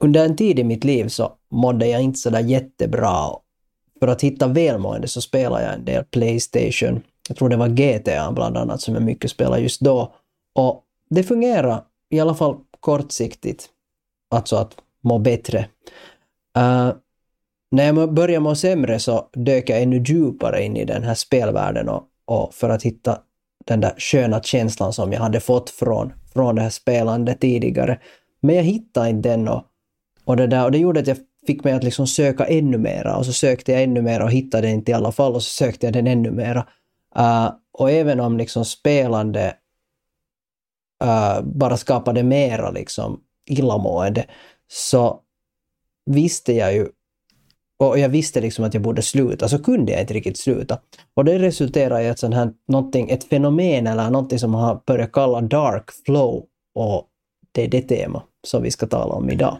under en tid i mitt liv så mådde jag inte sådär jättebra. För att hitta välmående så spelade jag en del Playstation. Jag tror det var GTA bland annat som jag mycket spelade just då. Och det fungerar i alla fall kortsiktigt. Alltså att må bättre. Uh, när jag började må sämre så dök jag ännu djupare in i den här spelvärlden och, och för att hitta den där sköna känslan som jag hade fått från, från det här spelandet tidigare. Men jag hittade inte den och, och, det där, och det gjorde att jag fick mig att liksom söka ännu mera och så sökte jag ännu mera och hittade den inte i alla fall och så sökte jag den ännu mera. Uh, och även om liksom spelande uh, bara skapade mera liksom illamående så visste jag ju och jag visste liksom att jag borde sluta, så kunde jag inte riktigt sluta. Och det resulterade i ett sånt här, ett fenomen eller någonting som man har börjat kalla dark flow. Och det är det tema som vi ska tala om idag.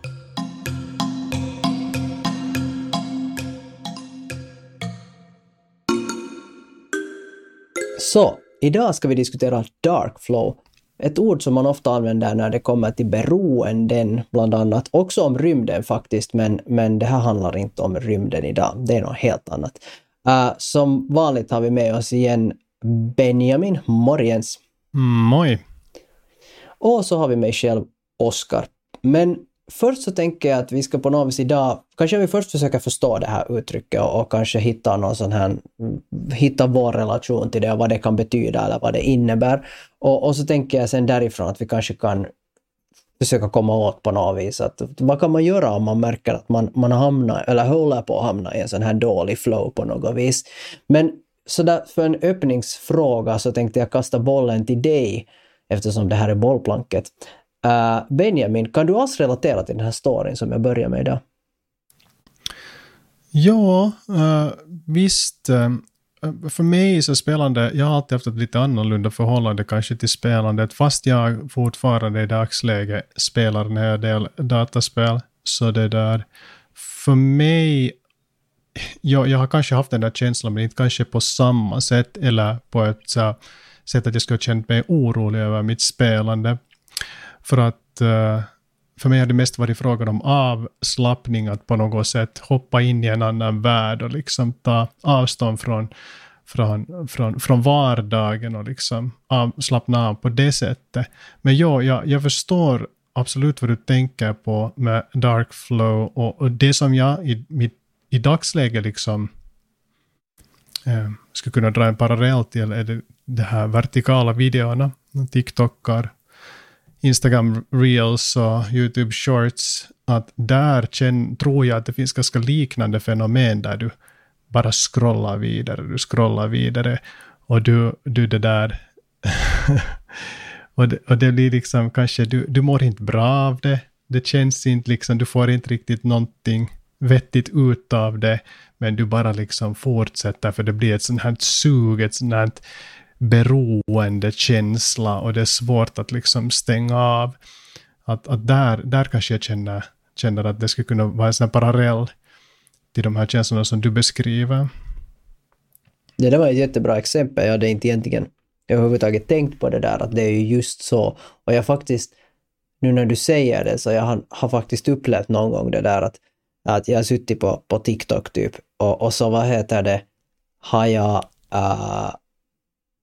Så, idag ska vi diskutera dark flow ett ord som man ofta använder när det kommer till beroenden, bland annat. Också om rymden faktiskt, men, men det här handlar inte om rymden idag. Det är något helt annat. Uh, som vanligt har vi med oss igen Benjamin Morgens. Moi. Och så har vi mig själv, Oskar. Men först så tänker jag att vi ska på något vis idag, kanske vi först försöker förstå det här uttrycket och, och, kanske hitta någon sån här, mm, hitta vår relation till det och vad det kan betyda eller vad det innebär. Och, och så tänker jag sen därifrån att vi kanske kan försöka komma åt på något vis. Att, vad kan man göra om man märker att man, man hamnar, eller håller på att hamna i en sån här dålig flow på något vis. Men så där, för en öppningsfråga så tänkte jag kasta bollen till dig eftersom det här är bollplanket. Uh, Benjamin, kan du alls relatera till den här storyn som jag börjar med idag? Ja, uh, visst. Uh, för mig så spelande, jag har alltid haft ett lite annorlunda förhållande kanske till spelandet, fast jag fortfarande i dagsläget spelar en hel del dataspel. Så det där, för mig, jag, jag har kanske haft den där känslan, men inte kanske på samma sätt, eller på ett så, sätt att jag skulle ha känt mig orolig över mitt spelande. För att uh, för mig har det mest varit frågan om avslappning, att på något sätt hoppa in i en annan värld och liksom ta avstånd från, från, från, från vardagen och liksom av, slappna av på det sättet. Men ja, jag, jag förstår absolut vad du tänker på med dark flow och, och det som jag i, mitt, i dagsläget liksom eh, skulle kunna dra en parallell till är det, det här vertikala videorna, TikTokar, Instagram reels och YouTube shorts, att där känn, tror jag att det finns ganska liknande fenomen där du bara scrollar vidare, du scrollar vidare och du, du det där. Och, det, och det blir liksom kanske, du, du mår inte bra av det, det känns inte liksom, du får inte riktigt någonting vettigt ut av det, men du bara liksom fortsätter för det blir ett sånt här sug, ett sånt här beroendekänsla och det är svårt att liksom stänga av. Att, att där, där kanske jag känner, känner att det skulle kunna vara en sån parallell till de här känslorna som du beskriver. Det där var ett jättebra exempel. Jag hade inte egentligen överhuvudtaget tänkt på det där, att det är ju just så. Och jag faktiskt, nu när du säger det, så jag har, har faktiskt upplevt någon gång det där att, att jag har suttit på, på TikTok typ och, och så vad heter det, har jag uh,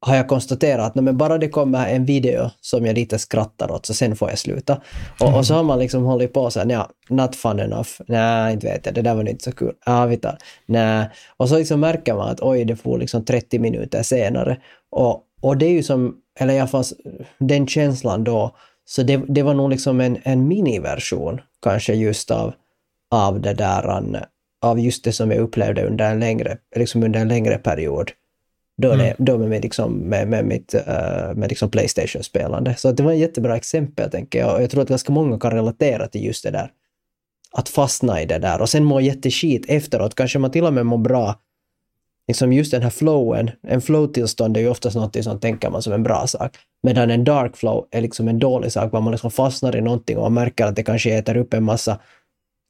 har jag konstaterat att men bara det kommer en video som jag lite skrattar åt så sen får jag sluta. Och, och så har man liksom hållit på så här, ja, not fun enough, nej, inte vet jag, det där var inte så kul, ja, ah, vi tar, nej. Och så liksom märker man att oj, det får liksom 30 minuter senare. Och, och det är ju som, eller i alla fall den känslan då, så det, det var nog liksom en, en miniversion kanske just av, av det där, av just det som jag upplevde under en längre, liksom under en längre period. Då, är det, mm. då med, liksom, med, med mitt uh, med liksom Playstation-spelande. Så det var ett jättebra exempel, tänker jag. Och jag tror att ganska många kan relatera till just det där. Att fastna i det där och sen må jätteskit efteråt. Kanske man till och med mår bra. Liksom just den här flowen, en flow-tillstånd är ju oftast något som tänker man som en bra sak. Medan en dark flow är liksom en dålig sak, var man liksom fastnar i någonting och man märker att det kanske äter upp en massa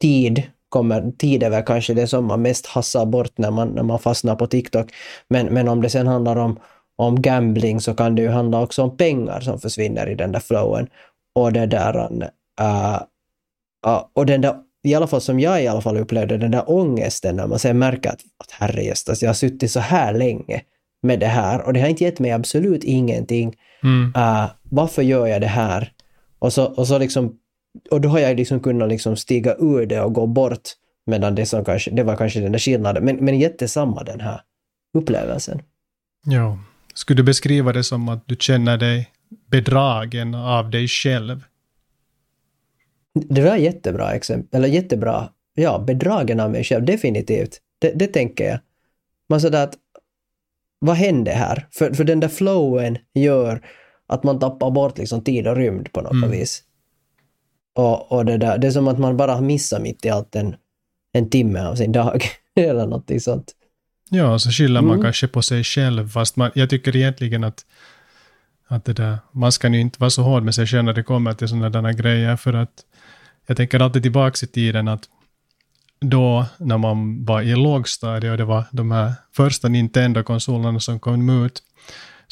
tid kommer tid är väl kanske det som man mest hassar bort när man, när man fastnar på TikTok. Men, men om det sen handlar om, om gambling så kan det ju handla också om pengar som försvinner i den där flowen. Och det där uh, Ja, och den där, i alla fall som jag i alla fall upplevde, den där ångesten när man sen märker att, att herrejestas, jag har suttit så här länge med det här och det har inte gett mig absolut ingenting. Mm. Uh, varför gör jag det här? Och så, och så liksom, och då har jag liksom kunnat liksom stiga ur det och gå bort medan det som kanske, det var kanske den där skillnaden, men, men jättesamma den här upplevelsen. Ja. Skulle du beskriva det som att du känner dig bedragen av dig själv? Det var jättebra exempel, eller jättebra, ja, bedragen av mig själv, definitivt. Det, det tänker jag. Man sådär att, vad hände här? För, för den där flowen gör att man tappar bort liksom tid och rymd på något Mm. vis. Och, och det där, det är som att man bara har missat mitt i allt en, en timme av sin dag, eller någonting sånt. Ja, så skyller man Mm. kanske på sig själv, fast man, jag tycker egentligen att, att det där, man ska ju inte vara så hård med sig själv när det kommer till sådana grejer, för att jag tänker alltid tillbaka i tiden att då när man var i lågstadiet och det var de här första Nintendo-konsolerna som kom ut,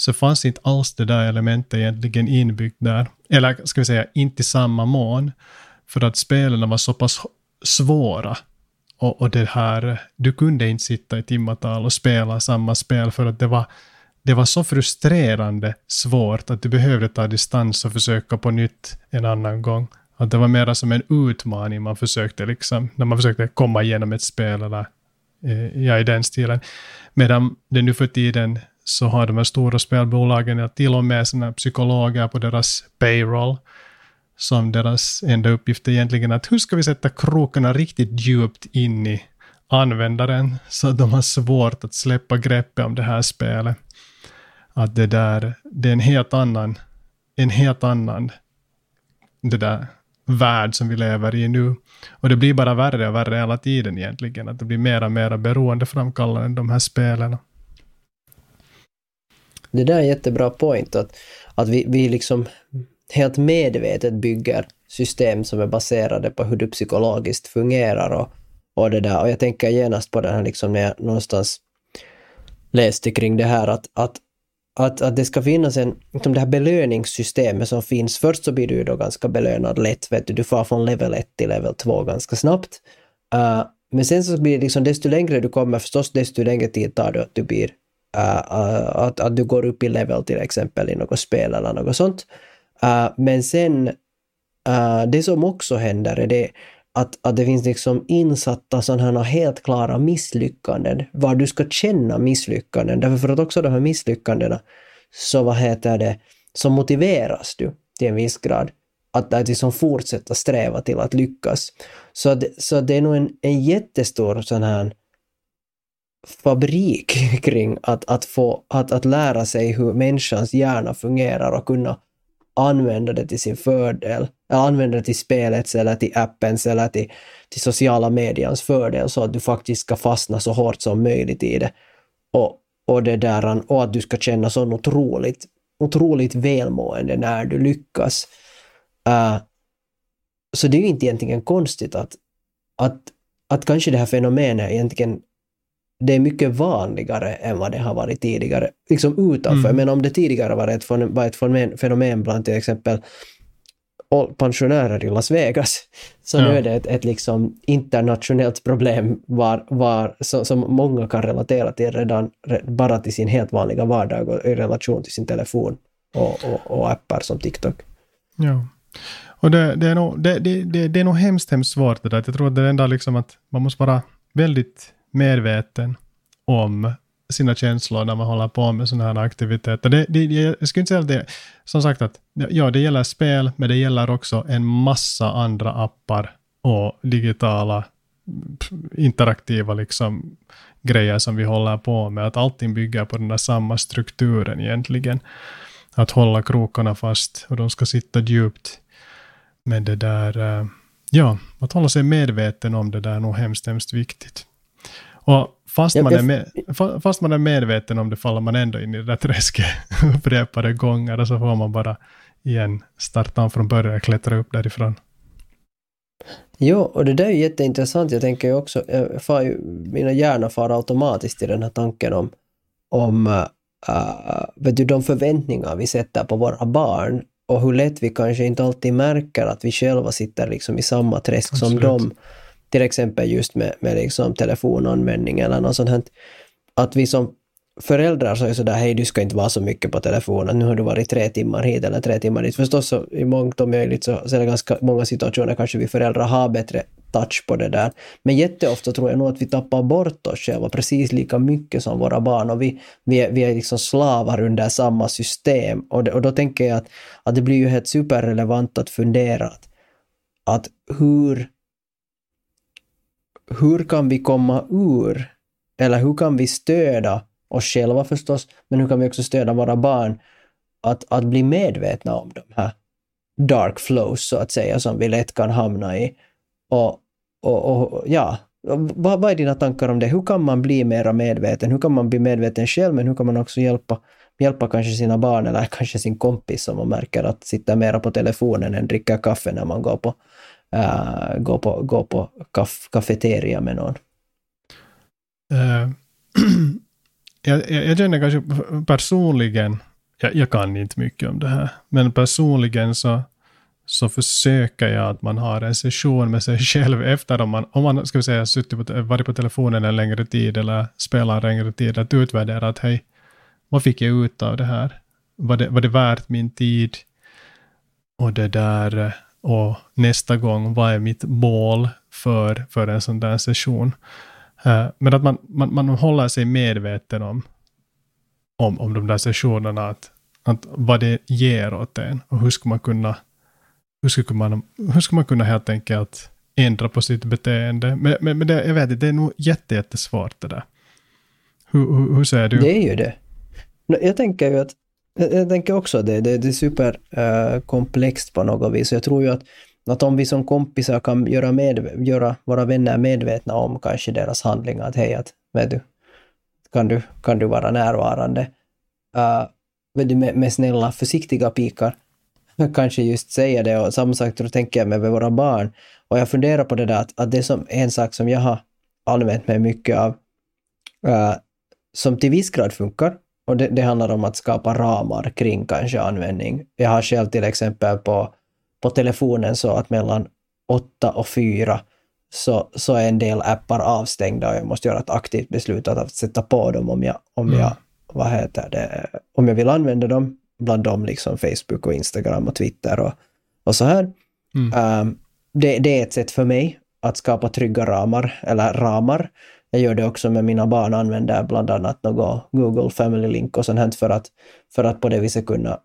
så fanns inte alls det där elementet egentligen inbyggt där. Eller ska vi säga, inte i samma mån. För att spelen var så pass svåra. Och, och det här, du kunde inte sitta i timmatal och spela samma spel för att det var, det var så frustrerande svårt att du behövde ta distans och försöka på nytt en annan gång. Att det var mer som en utmaning man försökte liksom, när man försökte komma igenom ett spel eller eh, ja, i den stilen. Medan det nu för tiden så har de här stora spelbolagen ja, till och med sina psykologer på deras payroll som deras enda uppgift är egentligen att hur ska vi sätta krokarna riktigt djupt in i användaren så att de har svårt att släppa greppet om det här spelet. Att det där, det är en helt annan, en helt annan, det där värld som vi lever i nu. Och det blir bara värre och värre hela tiden egentligen. Att det blir mera och mer beroendeframkallande de här spelen. Det där är en jättebra point, att, att vi, vi liksom helt medvetet bygger system som är baserade på hur du psykologiskt fungerar och, och det där. Och jag tänker genast på det här liksom när jag någonstans läste kring det här att, att, att, att det ska finnas en, liksom det här belöningssystemet som finns. Först så blir du ju då ganska belönad lätt, vet du, du får från level 1 till level 2 ganska snabbt. Uh, men sen så blir det liksom, desto längre du kommer förstås, desto längre tid tar det att du blir Äh, äh, att, att du går upp i level till exempel i något spel eller något sånt. Uh, men sen, uh, det som också händer är det att, att det finns liksom insatta sådana här helt klara misslyckanden, var du ska känna misslyckanden. Därför för att också de här misslyckandena, så vad heter det, så motiveras du till en viss grad att, att liksom fortsätta sträva till att lyckas. Så, att, så det är nog en, en jättestor sån här fabrik kring att, att, få, att, att lära sig hur människans hjärna fungerar och kunna använda det till sin fördel. Eller använda det till spelets eller till appens eller till, till sociala medians fördel så att du faktiskt ska fastna så hårt som möjligt i det. Och, och, det där, och att du ska känna sån otroligt, otroligt välmående när du lyckas. Uh, så det är ju inte egentligen konstigt att, att, att kanske det här fenomenet egentligen det är mycket vanligare än vad det har varit tidigare. Liksom utanför, Mm. men om det tidigare var ett, var ett fenomen, fenomen bland till exempel pensionärer i Las Vegas, så Ja. nu är det ett, ett liksom internationellt problem var, var, som, som många kan relatera till redan re- bara till sin helt vanliga vardag och i relation till sin telefon och, och, och appar som TikTok. Ja. Och det, det, är nog, det, det, det, det är nog hemskt, hemskt svårt det där. Jag tror att det är enda liksom att man måste vara väldigt medveten om sina känslor när man håller på med sådana här aktiviteter. Det, det, jag skulle inte säga att det, som sagt att, ja det gäller spel, men det gäller också en massa andra appar och digitala interaktiva liksom grejer som vi håller på med. Att allting bygger på den där samma strukturen egentligen. Att hålla krokarna fast och de ska sitta djupt. Men det där, eh, ja, att hålla sig medveten om det där är nog hemskt, hemskt viktigt. Och fast, man är med, fa- fast man är medveten om det faller man ändå in i det där träsket upprepade gånger och så får man bara igen starta om från början och klättra upp därifrån. Jo, och det där är jätteintressant. Jag tänker ju också, jag far ju, mina hjärnor far automatiskt till den här tanken om, om uh, vet du, de förväntningar vi sätter på våra barn och hur lätt vi kanske inte alltid märker att vi själva sitter liksom i samma träsk Absolut. som dem. Till exempel just med, med liksom telefonanvändning eller något sånt här. Att vi som föräldrar så är sådär, hej du ska inte vara så mycket på telefonen, nu har du varit tre timmar hit eller tre timmar dit. Förstås så i mångt och möjligt så, så är det ganska många situationer kanske vi föräldrar har bättre touch på det där. Men jätteofta tror jag nog att vi tappar bort oss själva precis lika mycket som våra barn och vi, vi, är, vi är liksom slavar under samma system. Och, det, och då tänker jag att, att det blir ju helt superrelevant att fundera att, att hur hur kan vi komma ur, eller hur kan vi stödja oss själva förstås, men hur kan vi också stödja våra barn att, att bli medvetna om de här dark flows så att säga som vi lätt kan hamna i. Och, och, och ja, vad, vad är dina tankar om det? Hur kan man bli mera medveten? Hur kan man bli medveten själv, men hur kan man också hjälpa, hjälpa kanske sina barn eller kanske sin kompis som man märker att sitter mera på telefonen än dricker kaffe när man går på, uh, gå på, gå på kaf kafeteria med någon? Uh, jag, jag, jag känner kanske personligen, jag, jag, kan inte mycket om det här, men personligen så, så försöker jag att man har en session med sig själv efter om man, om man ska vi säga, suttit på, varit på telefonen en längre tid eller spelat en längre tid, att utvärdera att hej, vad fick jag ut av det här? Var det, var det värt min tid? Och det där, och nästa gång, vad är mitt mål för, för en sån där session? Uh, men att man, man, man håller sig medveten om, om, om de där sessionerna, att, att vad det ger åt en och hur ska man kunna hur ska man, hur ska man kunna helt enkelt ändra på sitt beteende? Men, men, men det, jag vet inte, det är nog jätte, jättesvårt det där. Hur, hur, hur säger du? Det är ju det. Jag tänker ju att jag tänker också att det, det, det är superkomplext eh, uh, på något vis. Jag tror ju att, att om vi som kompisar kan göra, med, göra våra vänner medvetna om kanske deras handlingar, att hej, att, vet du, kan du, kan du vara närvarande? Uh, med, med snälla, försiktiga pikar, kanske just säga det och samma sak då tänker jag med våra barn. Och jag funderar på det där att, att det är som en sak som jag har använt mig mycket av, uh, som till viss grad funkar, och det, det, handlar om att skapa ramar kring kanske användning. Jag har själv till exempel på, på telefonen så att mellan 8 och 4 så, så är en del appar avstängda och jag måste göra ett aktivt beslut att sätta på dem om jag, om mm. jag, vad heter det, om jag vill använda dem bland dem liksom Facebook och Instagram och Twitter och, och så här. Mm. Um, det, det, är ett sätt för mig att skapa trygga ramar, eller ramar. Jag gör det också med mina barn, använder bland annat något Google Family Link och sånt här för att, för att på det viset kunna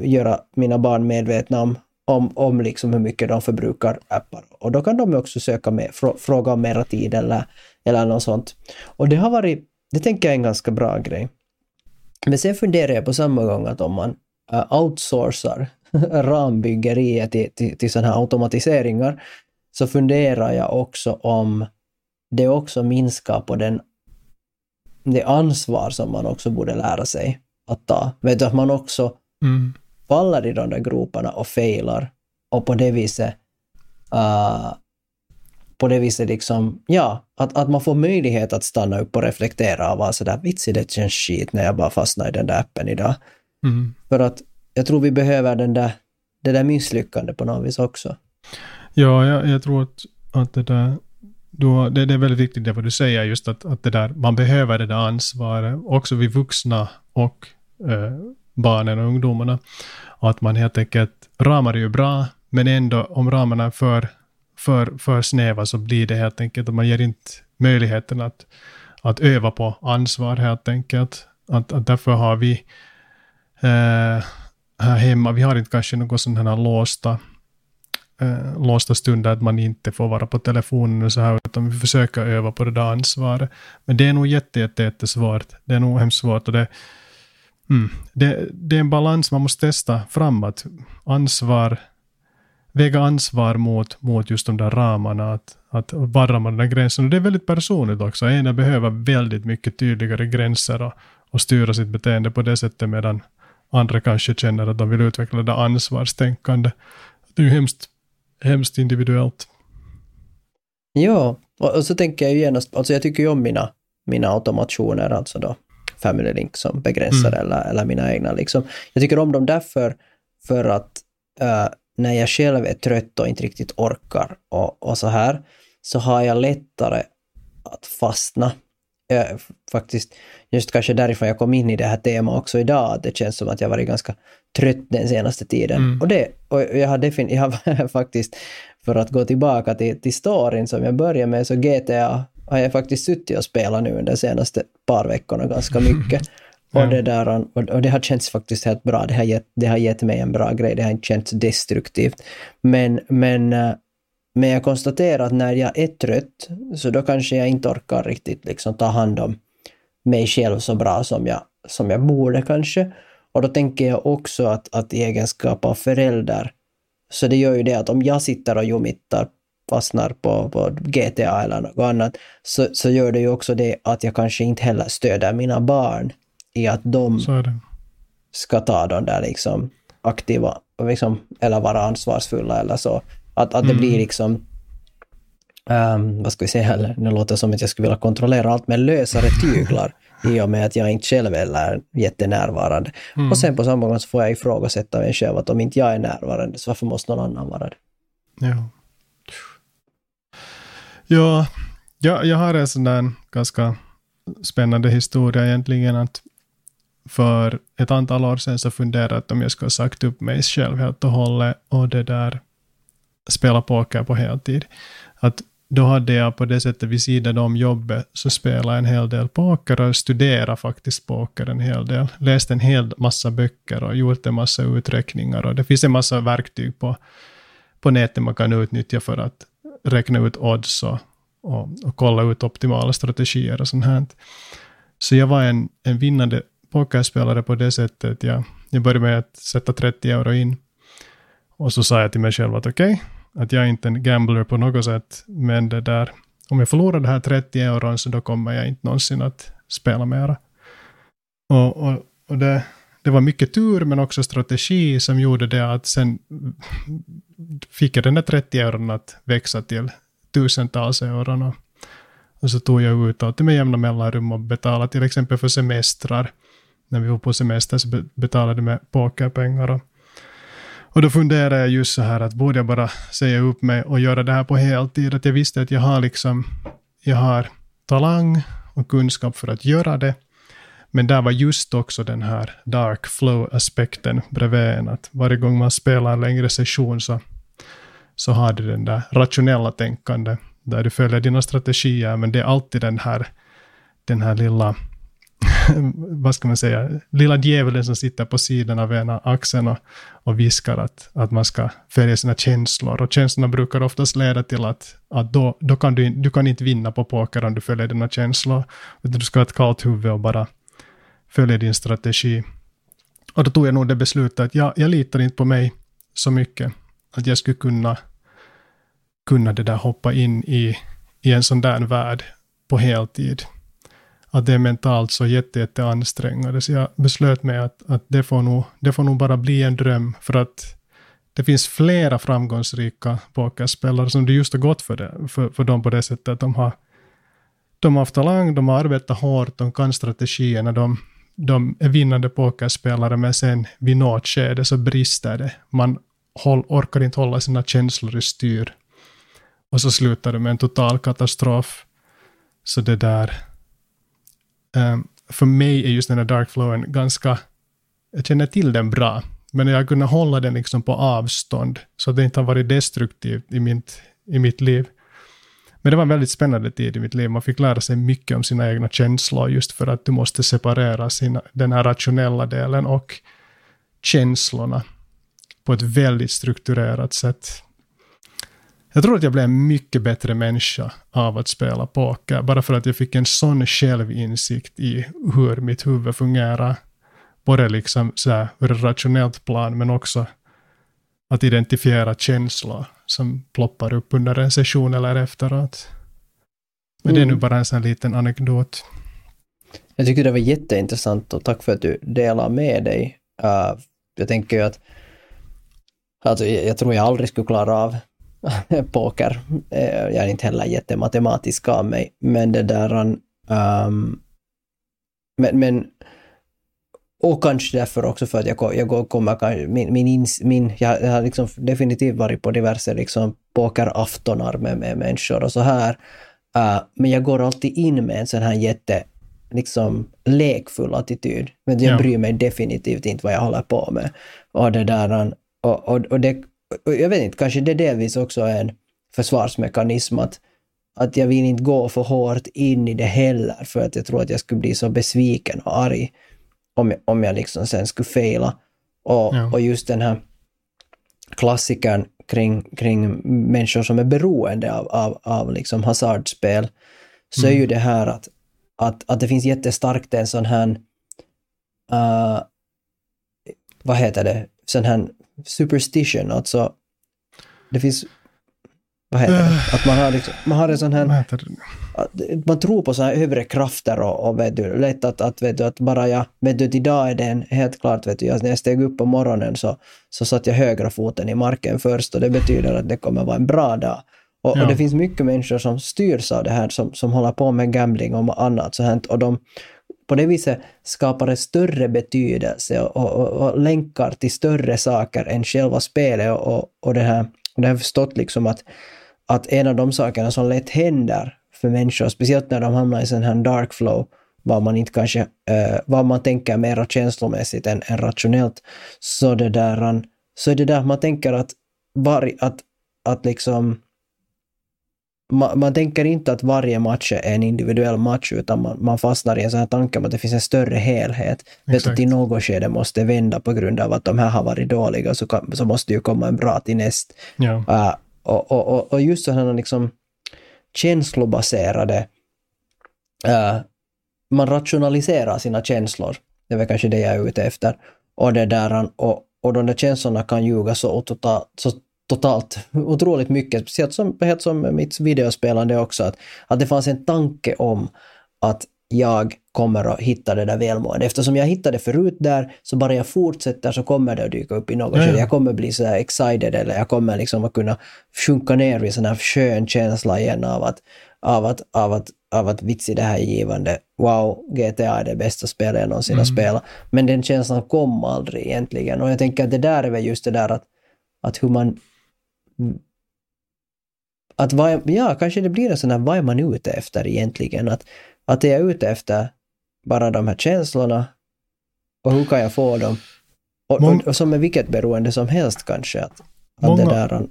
göra mina barn medvetna om, om, om liksom hur mycket de förbrukar appar. Och då kan de också söka med, fråga om mera tid eller, eller något sånt. Och det har varit, det tänker jag är en ganska bra grej. Men sen funderar jag på samma gång att om man eh, outsourcar rambyggeriet till, till, till sådana här automatiseringar så funderar jag också om det också minskar på den, det ansvar som man också borde lära sig att ta. Vet du, att man också mm. faller i de där groparna och failar och på det viset uh, på det viset liksom, ja, att, att man får möjlighet att stanna upp och reflektera och vara sådär, vitsi det känns skit när jag bara fastnar i den där appen idag. Mm. För att jag tror vi behöver den där, det där misslyckandet på något vis också. Ja, jag, jag tror att, att det där, då, det, det, är väldigt viktigt det vad du säger, just att, att det där, man behöver det där ansvaret, också vi vuxna och eh, barnen och ungdomarna. Och att man helt enkelt, ramar är ju bra, men ändå om ramarna är för, för, för snäva så blir det helt enkelt att man ger inte möjligheten att, att öva på ansvar helt enkelt. Att, att därför har vi eh, här hemma, vi har inte kanske något sådana här låsta, eh, låsta stunder att man inte får vara på telefonen och så här, utan vi försöker öva på det där ansvaret. Men det är nog jätte, jätte, jättesvårt. Det är nog hemskt svårt och det, mm, det, det är en balans man måste testa framåt. Ansvar, väga ansvar mot, mot just de där ramarna, att, att varra man den gränsen. Och det är väldigt personligt också. Ena behöver väldigt mycket tydligare gränser och, och styra sitt beteende på det sättet, medan andra kanske känner att de vill utveckla det ansvarstänkande. Det är ju hemskt, hemskt individuellt. Ja, och, så tänker jag ju genast, alltså jag tycker ju om mina, mina automationer, alltså då Family Link som begränsar mm. eller, eller mina egna liksom. Jag tycker om dem därför för att uh, när jag själv är trött och inte riktigt orkar och, och så här, så har jag lättare att fastna. Jag, faktiskt, just kanske därifrån jag kom in i det här temat också idag, att det känns som att jag varit ganska trött den senaste tiden. Mm. Och, det, och jag har definitivt, jag har faktiskt, för att gå tillbaka till, till storyn som jag började med, så GTA har jag faktiskt suttit och spelat nu de senaste par veckorna ganska mycket. Och, det där, och, det har känts faktiskt helt bra. Det har, gett, det har gett mig en bra grej. Det har inte känts destruktivt. Men, men, eh, men jag konstaterar att när jag är trött, så då kanske jag inte orkar riktigt liksom ta hand om mig själv så bra som jag, som jag borde kanske. Och då tänker jag också att, att i egenskap av förälder, så det gör ju det att om jag sitter och jumittar fastnar på, på GTA eller något annat, så, så gör det ju också det att jag kanske inte heller stöder mina barn i att de ska ta de där liksom aktiva, liksom, eller vara ansvarsfulla eller så. Att, att det mm. blir liksom, um, vad ska vi säga, eller, nu låter det som att jag skulle vilja kontrollera allt med lösare tyglar i och med att jag inte själv är jättenärvarande. Mm. Och sen på samma gång så får jag ifrågasätta mig själv att om inte jag är närvarande så varför måste någon annan vara det? Ja. Ja, jag, jag har en sån där ganska spännande historia egentligen. att För ett antal år sedan så funderade jag om jag skulle ha sagt upp mig själv helt och hållet och det där spela poker på heltid. Att då hade jag på det sättet vid sidan om jobbet så spelade en hel del poker och studerade faktiskt poker en hel del. Läste en hel massa böcker och gjort en massa uträkningar och det finns en massa verktyg på, på nätet man kan utnyttja för att räkna ut odds och, och, och kolla ut optimala strategier och sånt här. Så jag var en, en vinnande pokerspelare på det sättet. Jag, jag började med att sätta 30 euro in. Och så sa jag till mig själv att okej, okay, att jag är inte en gambler på något sätt, men det där, om jag förlorar det här 30 euron så då kommer jag inte någonsin att spela mera. Och, och, och det, det var mycket tur men också strategi som gjorde det att sen fick jag den där 30 euron att växa till tusentals euron. Och, och så tog jag ut och med jämna mellanrum och betalade till exempel för semestrar. När vi var på semester så betalade jag med pokerpengar. Och, och då funderade jag just så här att borde jag bara säga upp mig och göra det här på heltid? Att jag visste att jag har liksom, jag har talang och kunskap för att göra det. Men där var just också den här dark flow-aspekten bredvid en. Att varje gång man spelar en längre session så, så har du den där rationella tänkande där du följer dina strategier, men det är alltid den här, den här lilla, vad ska man säga, lilla djävulen som sitter på sidan av ena axeln och, och viskar att, att man ska följa sina känslor. Och känslorna brukar oftast leda till att, att då, då kan du, du kan inte vinna på poker om du följer dina känslor. Utan du ska ha ett kallt huvud och bara följa din strategi. Och då tog jag nog det beslutet att jag, jag litar inte på mig så mycket. Att jag skulle kunna, kunna det där hoppa in i, i en sån där värld på heltid. Att det är mentalt så jätte, jätte ansträngande. Så jag beslöt mig att, att det, får nog, det får nog bara bli en dröm. För att det finns flera framgångsrika pokerspelare som det just har gått för, det, för, för dem på det sättet att de har, de har haft talang, de har arbetat hårt, de kan strategierna, de, de är vinnande pokerspelare, men sen vid något skede så brister det. Man håll, orkar inte hålla sina känslor i styr. Och så slutar det med en total katastrof. Så det där... Um, för mig är just den här dark flowen ganska... Jag känner till den bra, men jag har kunnat hålla den liksom på avstånd, så att det inte har varit destruktivt i mitt, i mitt liv. Men det var en väldigt spännande tid i mitt liv. Man fick lära sig mycket om sina egna känslor just för att du måste separera sina, den här rationella delen och känslorna på ett väldigt strukturerat sätt. Jag tror att jag blev en mycket bättre människa av att spela poker, bara för att jag fick en sån självinsikt i hur mitt huvud fungerar. Både liksom så här, ur ett rationellt plan, men också att identifiera känslor som ploppar upp under en session eller efteråt. Men mm. det är nu mm. bara en sån liten anekdot. Jag tycker det var jätteintressant och tack för att du delar med dig. Uh, jag tänker ju att alltså, jag tror jag aldrig skulle klara av poker. Uh, jag är inte heller jättematematisk av mig, men det där um, men, men och kanske därför också för att jag, jag kommer, min, min, ins, min jag, har liksom definitivt varit på diverse liksom pokeraftonar med, med människor och så här. Uh, men jag går alltid in med en sån här jätte, liksom lekfull attityd. Men jag ja. bryr mig definitivt inte vad jag håller på med. Och det där, och, och, och det, jag vet inte, kanske det delvis också är en försvarsmekanism att, att jag vill inte gå för hårt in i det heller för att jag tror att jag skulle bli så besviken och arg om, jag, om jag liksom sen skulle fejla. Och, ja. och just den här klassikern kring, kring människor som är beroende av, av, av liksom hasardspel, så mm. är ju det här att, att, att det finns jättestarkt en sån här, uh, vad heter det, sån här superstition, alltså det finns vad heter det? Att man har, liksom, man har en sån här... man tror på så här övre krafter och, och vet du, lätt att, att, vet du, att bara jag, vet du, idag är det en, helt klart, vet du, när jag steg upp på morgonen så, så satt jag högra foten i marken först och det betyder att det kommer vara en bra dag. Och, ja. och det finns mycket människor som styrs av det här, som, som håller på med gambling och annat sånt och de på det viset skapar en större betydelse och, och, och, länkar till större saker än själva spelet och, och, och det här. Det har jag förstått liksom att att en av de sakerna som lätt händer för människor, speciellt när de hamnar i sån här dark flow, vad man inte kanske, uh, vad man tänker mer känslomässigt än, än rationellt, så det där, så är det där man tänker att, var, att, att liksom man, man, tänker inte att varje match är en individuell match, utan man, man fastnar i en sån här tanke om att det finns en större helhet. Vet att i något skede måste vända på grund av att de här har varit dåliga, så, kan, så måste ju komma en bra till näst. Ja. Uh, och, och, och just sådana liksom känslobaserade, uh, man rationaliserar sina känslor. Det är väl kanske det jag är ute efter. Och, det där, och, och de där känslorna kan ljuga så, totalt, så totalt otroligt mycket, speciellt som, helt som mitt videospelande också, att, att det fanns en tanke om att jag kommer att hitta det där välmående. Eftersom jag hittade förut där, så bara jag fortsätter så kommer det att dyka upp i något skede. Jag kommer bli så här excited eller jag kommer liksom att kunna sjunka ner i sån här skön känsla igen av att, av att, av att, av att vitsi det här är givande. Wow, GTA är det bästa spelet jag någonsin mm. har spelat. Men den känslan kom aldrig egentligen. Och jag tänker att det där är väl just det där att, att hur man att vad, ja, kanske det blir en sån här, vad är man ute efter egentligen? Att, att är jag ute efter bara de här känslorna och hur kan jag få dem? Och, och, och som med vilket beroende som helst kanske. Att, att många, det där...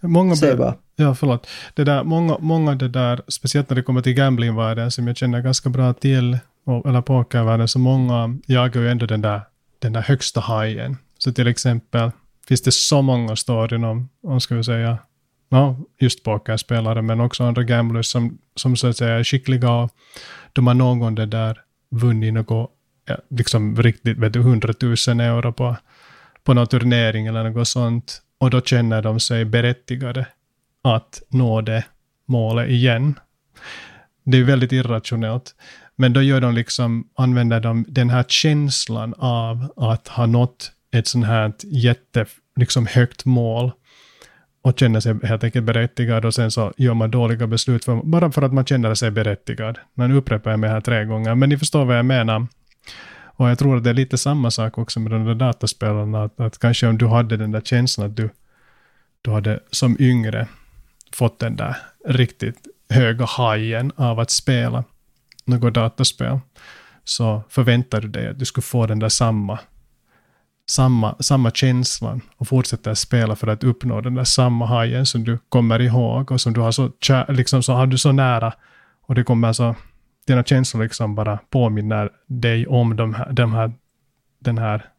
Många Säg bara. Ja, förlåt. Det där, många, många det där, speciellt när det kommer till gamblingvärlden som jag känner ganska bra till, eller pokervärlden, så många jagar ju ändå den där, den där högsta hajen. Så till exempel finns det så många storyn om, om ska vi säga, ja, just pokerspelare, men också andra gamblers som, som så att säga är skickliga och de har någon gång det där vunnit något, ja, liksom riktigt, vet du, hundratusen euro på, på någon turnering eller något sånt. Och då känner de sig berättigade att nå det målet igen. Det är väldigt irrationellt. Men då gör de liksom, använder de den här känslan av att ha nått ett sånt här jätte, liksom högt mål och känner sig helt enkelt berättigad och sen så gör man dåliga beslut för, bara för att man känner sig berättigad. Nu upprepar jag mig här tre gånger, men ni förstår vad jag menar. Och jag tror att det är lite samma sak också med de där dataspelarna, att, att kanske om du hade den där känslan att du, du hade som yngre fått den där riktigt höga hajen av att spela något dataspel, så förväntar du dig att du skulle få den där samma samma, samma känslan och fortsätter spela för att uppnå den där samma hajen som du kommer ihåg och som du har så, liksom, så har du så nära och det kommer så, dina känslor liksom bara påminner dig om de här, de här, den här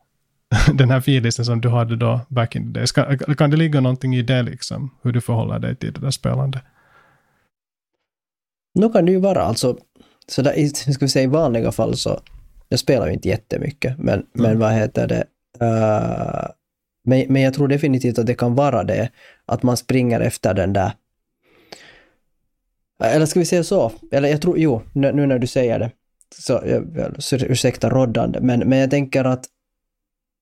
den här feelingen som du hade då back in the days. Kan, kan det ligga någonting i det liksom, hur du förhåller dig till det där spelandet? Nu kan det ju vara alltså, så där, ska vi säga i vanliga fall så, jag spelar ju inte jättemycket, men, mm. men vad heter det, Uh, men, men jag tror definitivt att det kan vara det, att man springer efter den där eller ska vi säga så? Eller jag tror, jo, nu när du säger det, så, ursäkta roddande, men, men jag tänker att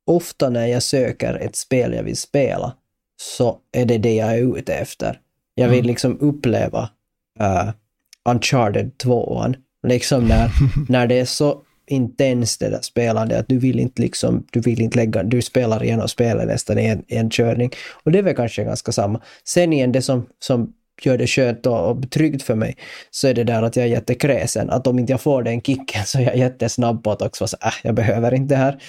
ofta när jag söker ett spel jag vill spela, så är det det jag är ute efter. Jag vill mm. liksom uppleva uh, Uncharted 2 liksom när, när det är så intens det där spelandet, att du vill inte liksom, du vill inte lägga, du spelar igenom spelet nästan i en, i en körning. Och det är väl kanske ganska samma. Sen igen, det som, som gör det skönt och, och tryggt för mig, så är det där att jag är jättekräsen. Att om inte jag får den kicken så är jag jättesnabb på att också säga äh, jag behöver inte det här.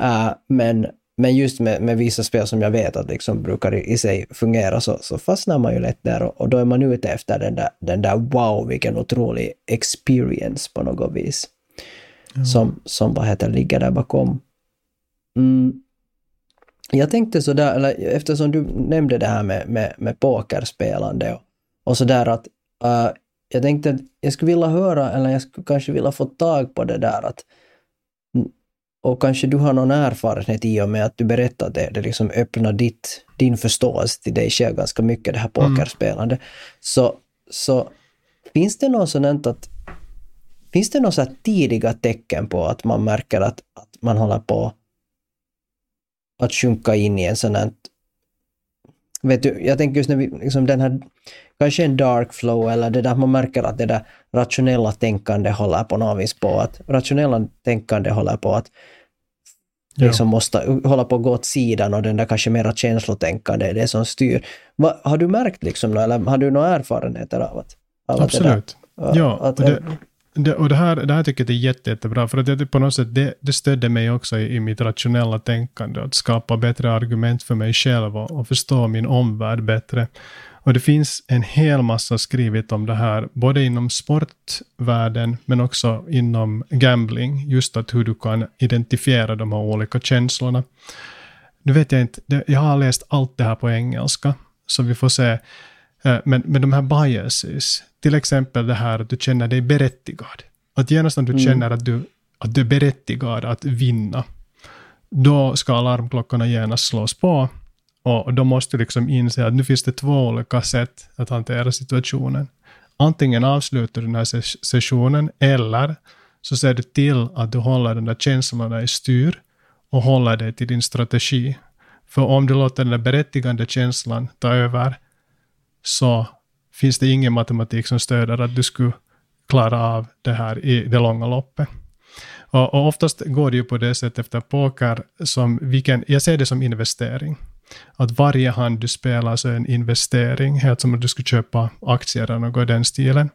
Uh, men, men just med, med vissa spel som jag vet att liksom brukar i, i sig fungera så, så fastnar man ju lätt där och, och, då är man ute efter den där, den där wow, vilken otrolig experience på något vis. Mm. Som, som vad heter, ligger där bakom. Mm. Jag tänkte sådär, eller eftersom du nämnde det här med, med, med pokerspelande och, och sådär att uh, jag tänkte att jag skulle vilja höra, eller jag skulle kanske vilja få tag på det där att och kanske du har någon erfarenhet i och med att du berättade det, det liksom öppnar ditt, din förståelse till dig själv ganska mycket, det här mm. pokerspelande. Mm. Så, så finns det något sådant att Finns det några tidiga tecken på att man märker att, att man håller på att sjunka in i en sån här... Vet du, jag tänker just när vi, liksom den här, kanske en dark flow eller det där man märker att det där rationella tänkande håller på något vis på att, rationella tänkande håller på att liksom ja. måste hålla på att gå åt sidan och den där kanske mera känslotänkande är det som styr. Va, har du märkt liksom, eller har du några erfarenheter av att... Av Absolut. Att där, ja, att, det, det, och det här, det här tycker jag är jätte, jättebra, för att det, på något sätt det, det stödde mig också i, i mitt rationella tänkande, att skapa bättre argument för mig själv och, och förstå min omvärld bättre. Och det finns en hel massa skrivet om det här, både inom sportvärlden men också inom gambling, just att hur du kan identifiera de här olika känslorna. Nu vet jag inte, jag har läst allt det här på engelska, så vi får se. Eh, men, men de här biases, till exempel det här att du känner dig berättigad. Att genast när du mm. känner att du, att du är berättigad att vinna, då ska alarmklockorna genast slås på och då måste du liksom inse att nu finns det två olika sätt att hantera situationen. Antingen avslutar du den här sessionen eller så ser du till att du håller den där känslorna i styr och håller dig till din strategi. För om du låter den där berättigande känslan ta över så finns det ingen matematik som stöder att du skulle klara av det här i det långa loppet. Och, och oftast går det ju på det sättet efter poker som vilken, jag ser det som investering. Att varje hand du spelar så är en investering, helt som om du skulle köpa aktier eller något i den stilen.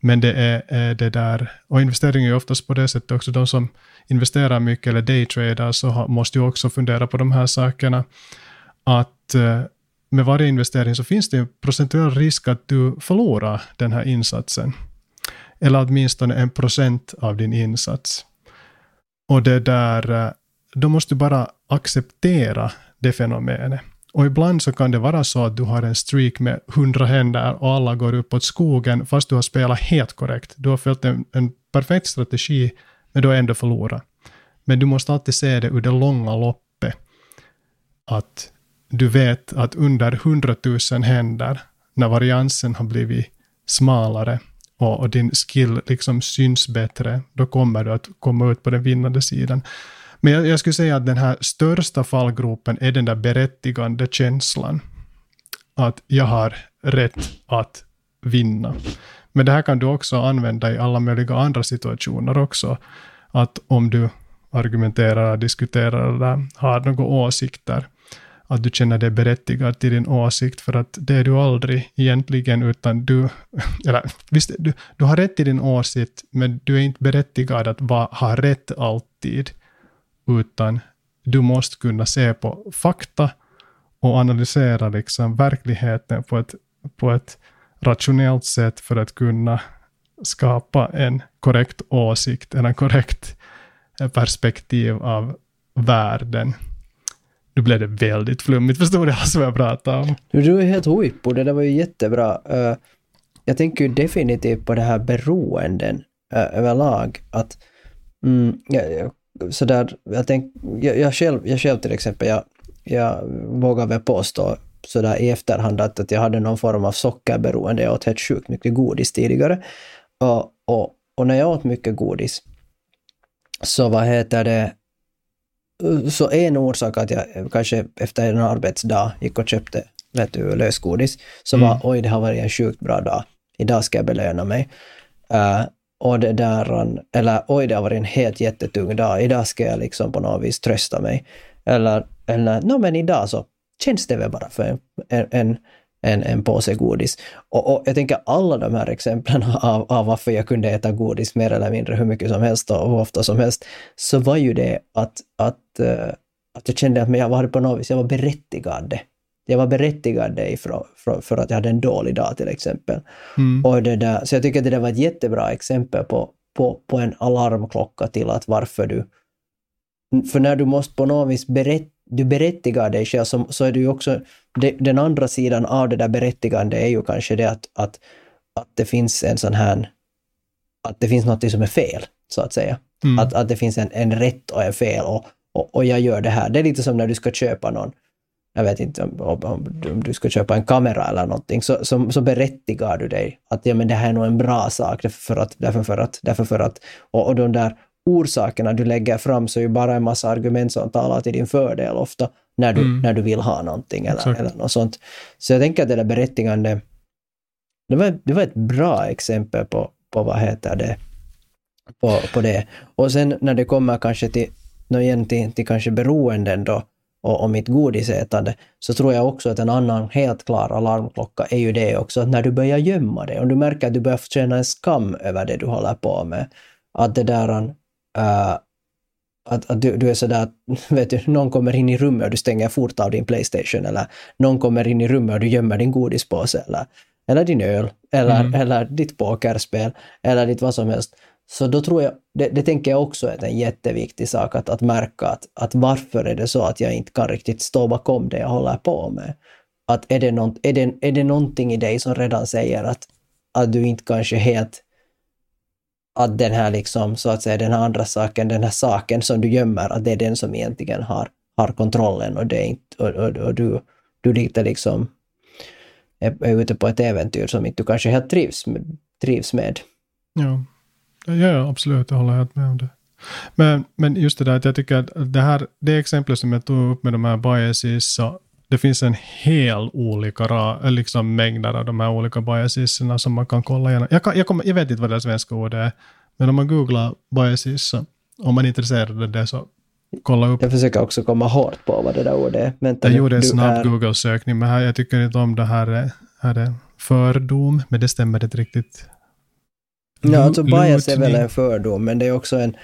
Men det är, är, det där, och investering är ju oftast på det sättet också, de som investerar mycket eller daytradar så har, måste ju också fundera på de här sakerna. Att eh, med varje investering så finns det en procentuell risk att du förlorar den här insatsen. Eller åtminstone en procent av din insats. Och det där, eh, då måste du bara acceptera det fenomenet. Och ibland så kan det vara så att du har en streak med hundra händer och alla går uppåt skogen fast du har spelat helt korrekt. Du har följt en, en perfekt strategi men du har ändå förlorat. Men du måste alltid se det ur det långa loppet. Att du vet att under hundratusen händer, när variansen har blivit smalare och, och din skill liksom syns bättre, då kommer du att komma ut på den vinnande sidan. Men jag, jag skulle säga att den här största fallgropen är den där berättigande känslan. Att jag har rätt att vinna. Men det här kan du också använda i alla möjliga andra situationer också. Att om du argumenterar, diskuterar eller har några åsikter, att du känner dig berättigad till din åsikt, för att det är du aldrig egentligen, utan du, eller visst, du, du har rätt till din åsikt, men du är inte berättigad att va, ha rätt alltid utan du måste kunna se på fakta och analysera liksom verkligheten på ett, på ett rationellt sätt för att kunna skapa en korrekt åsikt, eller en korrekt eh, perspektiv av världen. Nu blev det väldigt flummigt, förstod du vad jag pratade om? Du är helt huippo, det där var ju jättebra. Eh, jag tänker ju definitivt på det här beroenden eh, överlag. Att, mm, jag sådär, jag, tänk, jag, jag, själv, jag själv till exempel, jag, jag vågar väl påstå sådär i efterhand att, att jag hade någon form av sockerberoende. Jag åt helt sjukt mycket godis tidigare. Och, och, och när jag åt mycket godis så vad heter det, så en orsak att jag kanske efter en arbetsdag gick och köpte vet du, lösgodis, så var mm. oj, det har varit en sjukt bra dag. Idag ska jag belöna mig. Uh, och det där, eller oj det har varit en helt jättetung dag, idag ska jag liksom på något vis trösta mig. Eller, eller no, men idag så känns det väl bara för en, en, en, en påse godis. Och, och jag tänker alla de här exemplen av, av varför jag kunde äta godis mer eller mindre hur mycket som helst och hur ofta som helst, så var ju det att, att, uh, att jag kände att jag var på något vis, jag var berättigad det. Jag var berättigad det ifrån, för, för att jag hade en dålig dag till exempel. Mm. Och det där, så jag tycker att det där var ett jättebra exempel på, på, på en alarmklocka till att varför du... För när du måste på något vis berätta du berättigar dig själv så, så är du ju också, det, den andra sidan av det där berättigande är ju kanske det att, att, att det finns en sån här, att det finns något som är fel, så att säga. Mm. Att, att det finns en, en rätt och en fel och, och, och jag gör det här. Det är lite som när du ska köpa någon, jag vet inte om, om, om du ska köpa en kamera eller någonting, så, så, så berättigar du dig att ja, men det här är nog en bra sak, därför för att, därför för att, därför för att, och, och de där orsakerna du lägger fram så är ju bara en massa argument som talar till din fördel ofta när du, mm. när du vill ha någonting eller, eller något sånt. Så jag tänker att det där berättigande, det var, det var ett bra exempel på, på vad heter det, på, på det. Och sen när det kommer kanske till, igen till, till kanske beroenden då, och, och mitt godisätande, så tror jag också att en annan helt klar alarmklocka är ju det också, att när du börjar gömma det, om du märker att du börjar känna en skam över det du håller på med, att det där Uh, att, att du, du är sådär, vet du, någon kommer in i rummet och du stänger fort av din Playstation eller någon kommer in i rummet och du gömmer din godispåse eller, eller din öl eller, mm. eller ditt pokerspel eller ditt vad som helst. Så då tror jag, det, det tänker jag också är en jätteviktig sak att, att märka att, att varför är det så att jag inte kan riktigt stå bakom det jag håller på med. Att är det, nånt, är det, är det någonting i dig som redan säger att, att du inte kanske helt att den här liksom, så att säga, den här andra saken, den här saken som du gömmer, att det är den som egentligen har, har kontrollen och, det är inte, och, och, och du, du lite liksom är, är ute på ett äventyr som inte du kanske helt trivs med. Trivs med. Ja. ja, absolut, jag håller helt med om det. Men, men just det där att jag tycker att det här, det exemplet som jag tog upp med de här biases, så det finns en hel olika liksom mängder av de här olika biasesna som man kan kolla igenom. Jag, kan, jag, kommer, jag vet inte vad det svenska ordet är, men om man googlar biases, om man är intresserad av det så kolla upp. Jag försöker också komma hårt på vad det där ordet är. Vänta, jag gjorde en snabb är... Google-sökning, men här, jag tycker inte om det här, här är fördom, men det stämmer inte riktigt. Ja, alltså bias är väl en fördom, men det är också en...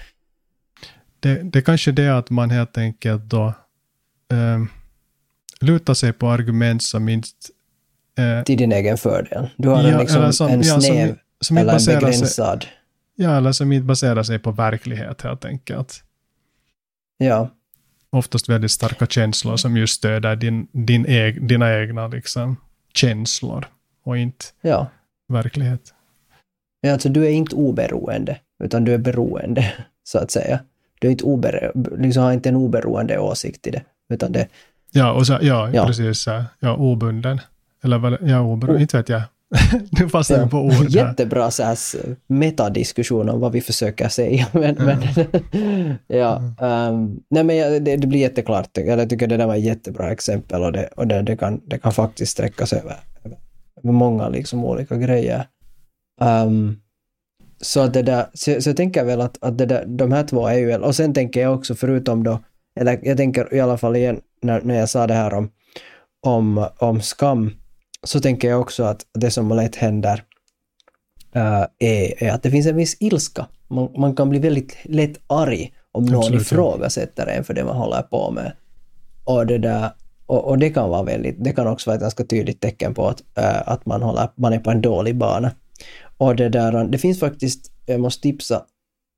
Det, det är kanske det att man helt enkelt då um, luta sig på argument som inte... Eh, till din egen fördel. Du har ja, en, liksom, som, en ja, snäv som, som eller en begränsad... Sig, ja, eller som inte baserar sig på verklighet helt enkelt. Ja. Oftast väldigt starka känslor som just stöder din, din eg, dina egna liksom, känslor och inte ja. verklighet. Ja, alltså du är inte oberoende, utan du är beroende, så att säga. Du är inte obero, liksom har inte en oberoende åsikt i det, utan det, Ja, och så, ja, ja. precis. Ja, obunden. Eller vad, ja, oberoende, oh. inte vet jag. nu fastnar ja. på ord. Jättebra så här metadiskussion om vad vi försöker säga. Men, ja. men ja, um, nej men det, det, blir jätteklart. Jag tycker det där var ett jättebra exempel och det, och det, det, kan, det kan faktiskt sträcka sig över, över många liksom olika grejer. Um, så, det där, så, så jag tänker väl att, att det där, de här två är ju, och sen tänker jag också förutom då, eller jag tänker i alla fall igen när, när jag sa det här om, om, om skam, så tänker jag också att det som lätt händer uh, är, är, att det finns en viss ilska. Man, man kan bli väldigt lätt arg om någon Absolut. ifrågasätter en för det man håller på med. Och det, där, och, och, det kan vara väldigt, det kan också vara ett ganska tydligt tecken på att, uh, att man, håller, man är på en dålig bana. Och det där, det finns faktiskt, jag måste tipsa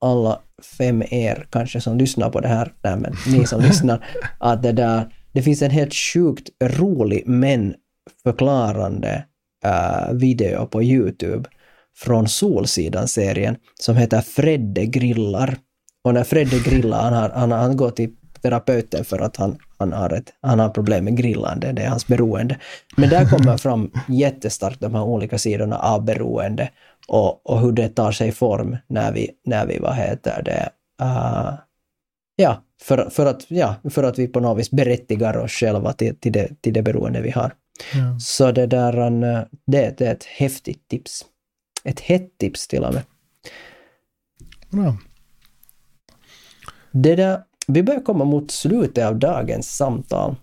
alla fem er kanske som lyssnar på det här, nej men ni som lyssnar, att det där, det finns en helt sjukt rolig men förklarande uh, video på Youtube från Solsidan-serien som heter Fredde grillar. Och när Fredde grillar, han, har, han, han går till terapeuten för att han, han, har ett, han har problem med grillande, det är hans beroende. Men där kommer fram jättestarkt de här olika sidorna av beroende och, och hur det tar sig form när vi, när vi vad heter det, uh, ja, för, för, att, ja, för att vi på något vis berättigar oss själva till, till, det, till det beroende vi har. Ja. Så det där, det, det är ett häftigt tips. Ett hett tips till och med. Bra. Det där, vi börjar komma mot slutet av dagens samtal.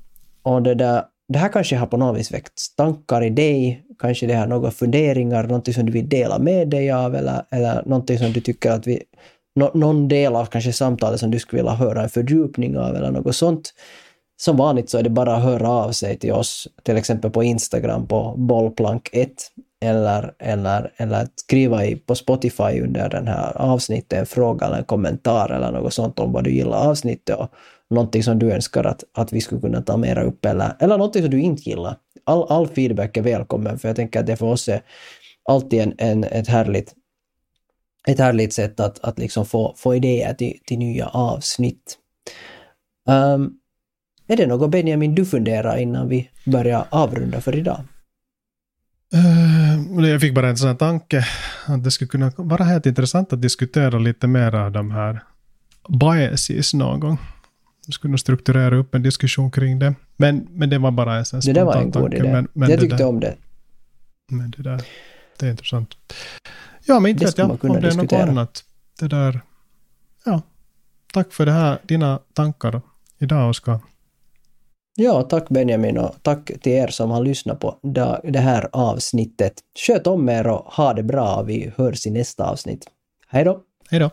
Och det där, det här kanske har på något vis väckt tankar i dig, kanske det har några funderingar, någonting som du vill dela med dig av eller, eller någonting som du tycker att vi... No, någon del av kanske samtalet som du skulle vilja höra en fördjupning av eller något sånt. Som vanligt så är det bara att höra av sig till oss, till exempel på Instagram på bollplank1 eller, eller, eller skriva i, på Spotify under den här avsnittet en fråga eller en kommentar eller något sånt om vad du gillar avsnittet och någonting som du önskar att, att vi skulle kunna ta mera upp eller, eller någonting som du inte gillar. All, all feedback är välkommen för jag tänker att det för oss är alltid en, en, ett, härligt, ett härligt sätt att, att liksom få, få idéer till, till nya avsnitt. Um, är det något Benjamin du funderar innan vi börjar avrunda för idag? Uh, jag fick bara en sån här tanke att det skulle kunna vara helt intressant att diskutera lite mer av de här biases någon gång. Jag skulle nog strukturera upp en diskussion kring det. Men, men det var bara en sån Det där var en god idé. Men, men jag tyckte där, om det. Men det där, det är intressant. Ja, men inte vet jag om det är något annat. Det där, ja. Tack för det här, dina tankar idag, Oskar. Ja, tack Benjamin och tack till er som har lyssnat på det här avsnittet. Sköt om er och ha det bra. Vi hörs i nästa avsnitt. Hej då! Hej då!